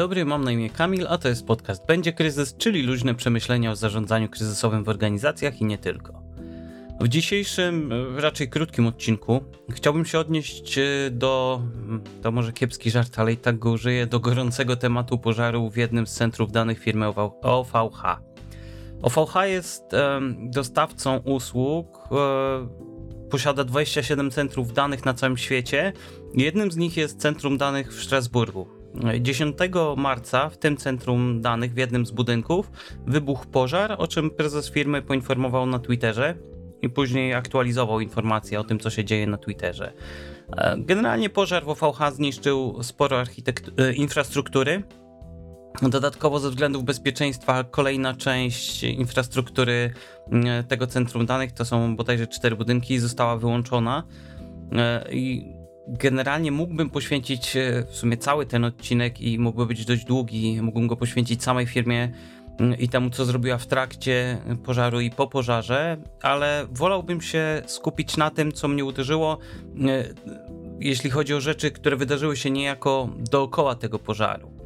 dobry, mam na imię Kamil, a to jest podcast Będzie Kryzys, czyli luźne przemyślenia o zarządzaniu kryzysowym w organizacjach i nie tylko. W dzisiejszym, e, raczej krótkim odcinku chciałbym się odnieść e, do, to może kiepski żart, ale i tak go użyję, do gorącego tematu pożaru w jednym z centrów danych firmy OVH. OVH jest dostawcą usług, e, posiada 27 centrów danych na całym świecie. Jednym z nich jest centrum danych w Strasburgu. 10 marca w tym centrum danych w jednym z budynków wybuchł pożar, o czym prezes firmy poinformował na Twitterze i później aktualizował informacje o tym, co się dzieje na Twitterze. E, generalnie pożar w OVH zniszczył sporo e, infrastruktury. Dodatkowo ze względów bezpieczeństwa kolejna część infrastruktury e, tego centrum danych, to są bodajże cztery budynki, została wyłączona. I generalnie mógłbym poświęcić e, w sumie cały ten odcinek i mógłby być dość długi. Mógłbym go poświęcić samej firmie mm, i temu, co zrobiła w trakcie pożaru i po pożarze, ale wolałbym się skupić na tym, co mnie uderzyło, e, jeśli chodzi o rzeczy, które wydarzyły się niejako dookoła tego pożaru.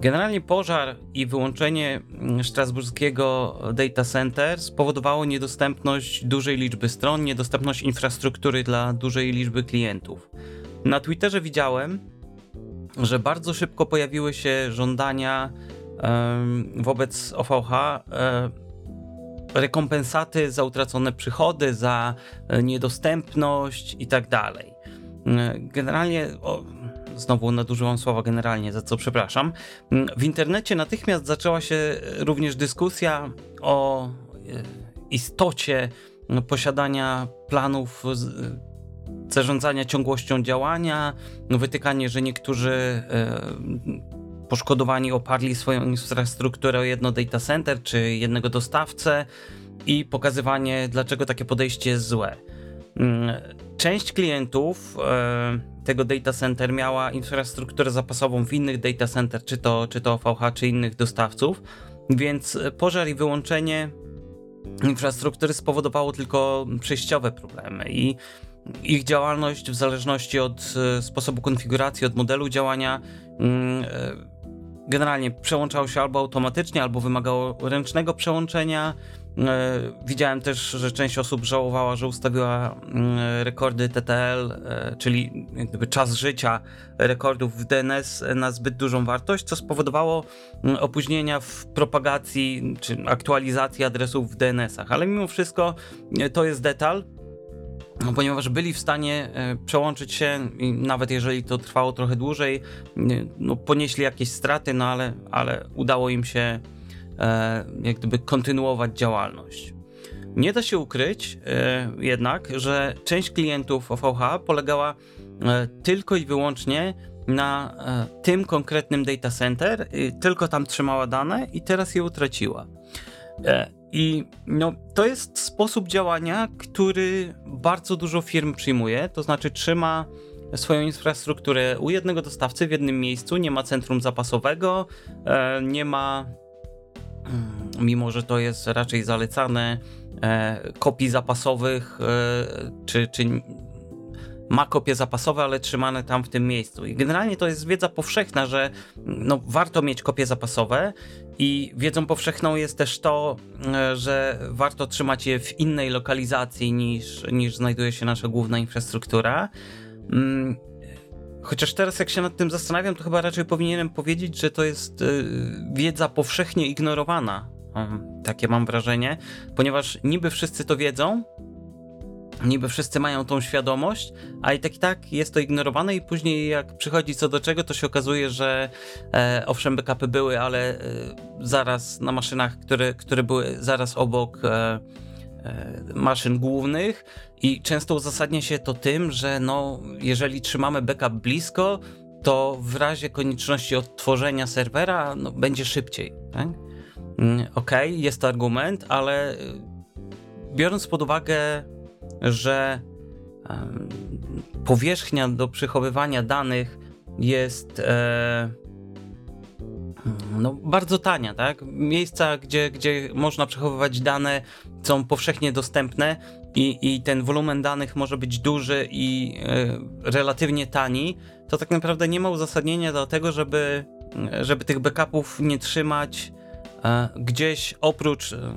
Generalnie pożar i wyłączenie strasburskiego data center spowodowało niedostępność dużej liczby stron, niedostępność infrastruktury dla dużej liczby klientów. Na Twitterze widziałem, że bardzo szybko pojawiły się żądania wobec OVH um, rekompensaty za utracone przychody, za e, niedostępność i tak dalej. Generalnie znowu nadużyłam słowa generalnie, za co przepraszam. W internecie natychmiast zaczęła się również dyskusja o e, istocie posiadania planów zarządzania ciągłością działania, wytykanie, że niektórzy e, poszkodowani oparli swoją infrastrukturę o jedno data center czy jednego dostawcę i pokazywanie, dlaczego takie podejście jest złe. Część klientów e, tego data center miała infrastrukturę zapasową w innych data center, czy to, czy to VH, czy innych dostawców, więc pożar i wyłączenie infrastruktury spowodowało tylko przejściowe problemy i ich działalność w zależności od e, sposobu konfiguracji, od modelu działania mm, e, generalnie przełączał się albo automatycznie, albo wymagało ręcznego przełączenia. E, widziałem też, że część osób żałowała, że ustawiła mm, rekordy TTL, e, czyli jakby czas życia rekordów w DNS na zbyt dużą wartość, co spowodowało mm, opóźnienia w propagacji czy aktualizacji adresów w DNS-ach. Ale mimo wszystko e, to jest detal, ponieważ byli w stanie e, przełączyć się nawet jeżeli to trwało trochę dłużej, no, ponieśli jakieś straty, no ale, ale udało im się e, jak gdyby kontynuować działalność. Nie da się ukryć e, jednak, że część klientów OVH polegała tylko i wyłącznie na tym konkretnym data center, tylko tam trzymała dane i teraz je utraciła. I no, to jest sposób działania, który bardzo dużo firm przyjmuje, to znaczy trzyma swoją infrastrukturę u jednego dostawcy w jednym miejscu, nie ma centrum zapasowego, e, nie ma, mm, mimo że to jest raczej zalecane, e, kopii zapasowych, e, czy, czy ma kopie zapasowe, ale trzymane tam w tym miejscu. I generalnie to jest wiedza powszechna, że no, warto mieć kopie zapasowe i wiedzą powszechną jest też to, e, że warto trzymać je w innej lokalizacji niż, niż znajduje się nasza główna infrastruktura. Mm, chociaż teraz, jak się nad tym zastanawiam, to chyba raczej powinienem powiedzieć, że to jest e, wiedza powszechnie ignorowana. Takie mam wrażenie, ponieważ niby wszyscy to wiedzą, niby wszyscy mają tą świadomość, a i tak i tak jest to ignorowane i później jak przychodzi co do czego, to się okazuje, że e, owszem backupy były, ale e, zaraz na maszynach, które, które były zaraz obok e, e, maszyn głównych i często uzasadnia się to tym, że no, jeżeli trzymamy backup blisko, to w razie konieczności odtworzenia serwera no, będzie szybciej. Tak? Mm, okej, okay, jest to argument, ale e, biorąc pod uwagę że powierzchnia do przechowywania danych jest e, no, bardzo tania, tak? Miejsca, gdzie, gdzie można przechowywać dane są powszechnie dostępne i, i ten wolumen danych może być duży i e, relatywnie tani, to tak naprawdę nie ma uzasadnienia do tego, żeby żeby tych backupów nie trzymać gdzieś oprócz e,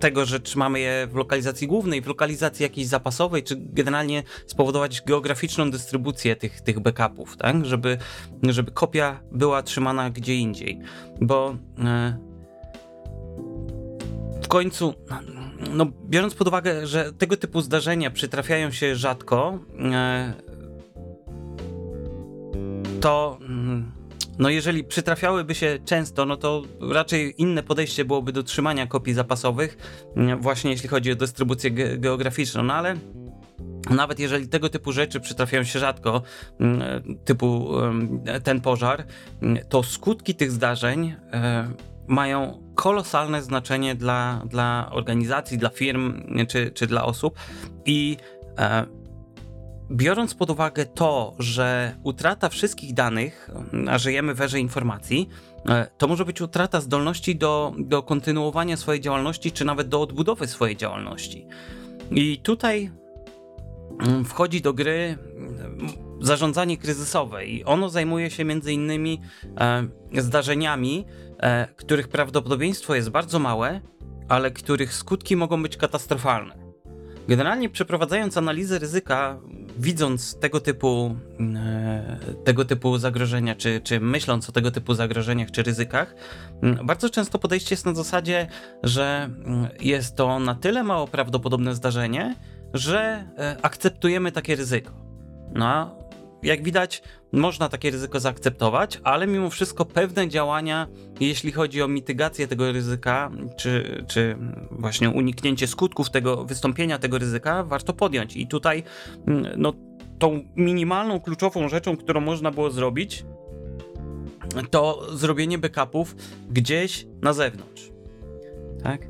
tego, że trzymamy je w lokalizacji głównej, w lokalizacji jakiejś zapasowej, czy generalnie spowodować geograficzną dystrybucję tych, tych backupów, tak? żeby, żeby kopia była trzymana gdzie indziej. Bo w końcu no, biorąc pod uwagę, że tego typu zdarzenia przytrafiają się rzadko, e, to mm, no jeżeli przytrafiałyby się często, no to raczej inne podejście byłoby do trzymania kopii zapasowych, mm, właśnie jeśli chodzi o dystrybucję ge geograficzną, no ale nawet jeżeli tego typu rzeczy przytrafiają się rzadko, mm, typu ten pożar, to skutki tych zdarzeń e, mają kolosalne znaczenie dla, dla organizacji, dla firm czy, czy dla osób. I e, biorąc pod uwagę to, że utrata wszystkich danych, a żyjemy w erze informacji, e, to może być utrata zdolności do, do kontynuowania swojej działalności, czy nawet do odbudowy swojej działalności. I tutaj mm, wchodzi do gry zarządzanie kryzysowe i ono zajmuje się między innymi e, zdarzeniami, e, których prawdopodobieństwo jest bardzo małe, ale których skutki mogą być katastrofalne. Generalnie przeprowadzając analizę ryzyka, widząc tego typu, e, tego typu zagrożenia, czy, czy myśląc o tego typu zagrożeniach czy ryzykach, bardzo często podejście jest na zasadzie, że jest to na tyle mało prawdopodobne zdarzenie, że e, akceptujemy takie ryzyko. No, jak widać, można takie ryzyko zaakceptować, ale mimo wszystko pewne działania, jeśli chodzi o mitygację tego ryzyka, czy, czy właśnie uniknięcie skutków tego wystąpienia tego ryzyka, warto podjąć. I tutaj, mm, no, tą minimalną, kluczową rzeczą, którą można było zrobić, to zrobienie backupów gdzieś na zewnątrz. Tak?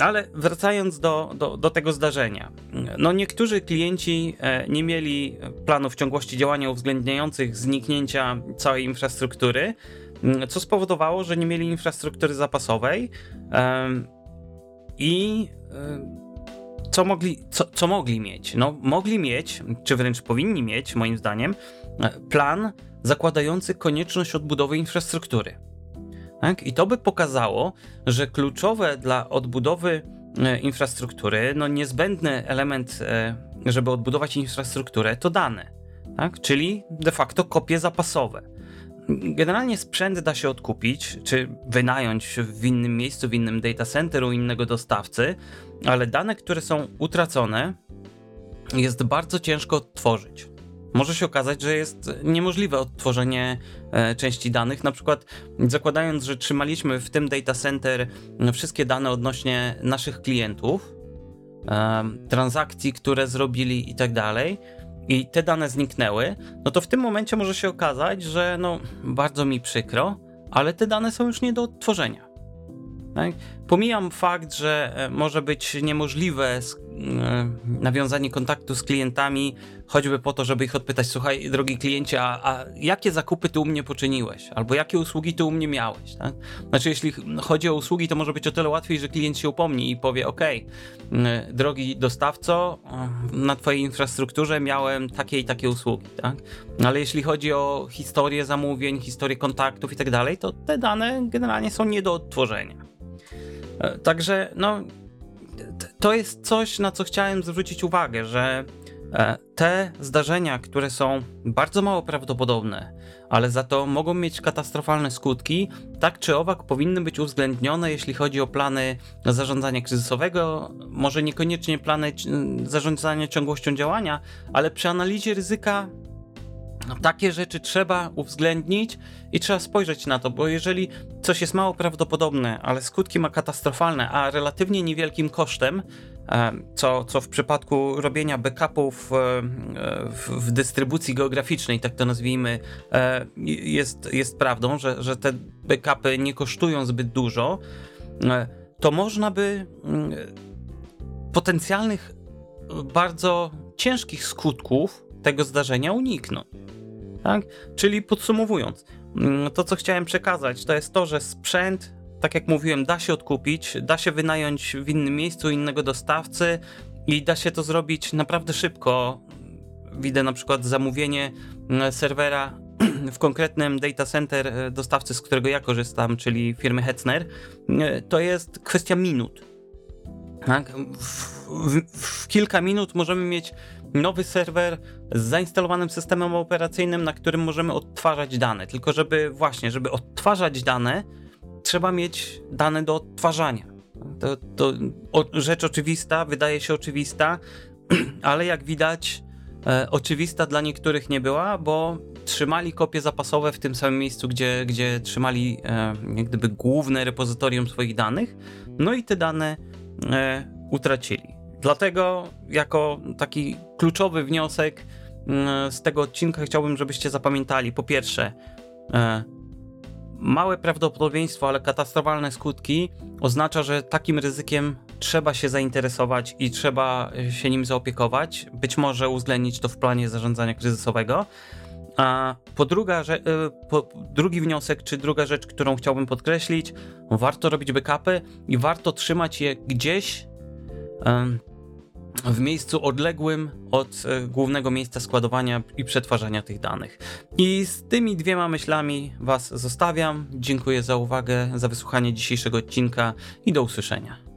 Ale wracając do, do, do, tego zdarzenia. No niektórzy klienci e, nie mieli planów ciągłości działania uwzględniających zniknięcia całej infrastruktury, co spowodowało, że nie mieli infrastruktury zapasowej i e, co mogli, co, co mogli mieć? No, mogli mieć, czy wręcz powinni mieć, moim zdaniem, e, plan zakładający konieczność odbudowy infrastruktury. Tak? I to by pokazało, że kluczowe dla odbudowy e, infrastruktury, no niezbędny element, e, żeby odbudować infrastrukturę, to dane, tak? czyli de facto kopie zapasowe. Generalnie sprzęt da się odkupić, czy wynająć w innym miejscu, w innym data center u innego dostawcy, ale dane, które są utracone, jest bardzo ciężko odtworzyć może się okazać, że jest niemożliwe odtworzenie e, części danych. Na przykład zakładając, że trzymaliśmy w tym data center wszystkie dane odnośnie naszych klientów, e, transakcji, które zrobili i tak dalej, i te dane zniknęły, no to w tym momencie może się okazać, że no bardzo mi przykro, ale te dane są już nie do odtworzenia. Tak? Pomijam fakt, że e, może być niemożliwe nawiązanie kontaktu z klientami, choćby po to, żeby ich odpytać: Słuchaj, drogi kliencie, a, a jakie zakupy ty u mnie poczyniłeś? Albo jakie usługi ty u mnie miałeś? Tak? Znaczy, jeśli chodzi o usługi, to może być o tyle łatwiej, że klient się upomni i powie: OK, drogi dostawco, na Twojej infrastrukturze miałem takie i takie usługi. Tak? Ale jeśli chodzi o historię zamówień, historię kontaktów i tak dalej, to te dane generalnie są nie do odtworzenia. E, także no, to jest coś, na co chciałem zwrócić uwagę, że te zdarzenia, które są bardzo mało prawdopodobne, ale za to mogą mieć katastrofalne skutki, tak czy owak powinny być uwzględnione, jeśli chodzi o plany zarządzania kryzysowego, może niekoniecznie plany zarządzania ciągłością działania, ale przy analizie ryzyka no, takie rzeczy trzeba uwzględnić i trzeba spojrzeć na to, bo jeżeli coś jest mało prawdopodobne, ale skutki ma katastrofalne, a relatywnie niewielkim kosztem, e, co, co w przypadku robienia backupów e, w, w dystrybucji geograficznej, tak to nazwijmy, e, jest, jest prawdą, że, że te backupy nie kosztują zbyt dużo, to można by mm, potencjalnych bardzo ciężkich skutków tego zdarzenia uniknąć. Tak? Czyli podsumowując, mm, to co chciałem przekazać, to jest to, że sprzęt, tak jak mówiłem, da się odkupić, da się wynająć w innym miejscu innego dostawcy i da się to zrobić naprawdę szybko. Widzę na przykład zamówienie mm, serwera w konkretnym data center e, dostawcy, z którego ja korzystam, czyli firmy Hetzner, e, to jest kwestia minut. Tak? W, w, w, kilka minut możemy mieć nowy serwer z zainstalowanym systemem operacyjnym, na którym możemy odtwarzać dane. Tylko żeby właśnie, żeby odtwarzać dane, trzeba mieć dane do odtwarzania. To, to o, rzecz oczywista, wydaje się oczywista, ale jak widać, e, oczywista dla niektórych nie była, bo trzymali kopie zapasowe w tym samym miejscu, gdzie, gdzie trzymali e, jak gdyby główne repozytorium swoich danych, no i te dane e, utracili. Dlatego, jako taki kluczowy wniosek mm, z tego odcinka, chciałbym, żebyście zapamiętali: po pierwsze, e, małe prawdopodobieństwo, ale katastrofalne skutki oznacza, że takim ryzykiem trzeba się zainteresować i trzeba się nim zaopiekować. Być może uwzględnić to w planie zarządzania kryzysowego. A po, druga, e, po drugi wniosek, czy druga rzecz, którą chciałbym podkreślić, warto robić backupy i warto trzymać je gdzieś w miejscu odległym od e, głównego miejsca składowania i przetwarzania tych danych. I z tymi dwiema myślami Was zostawiam. Dziękuję za uwagę, za wysłuchanie dzisiejszego odcinka i do usłyszenia.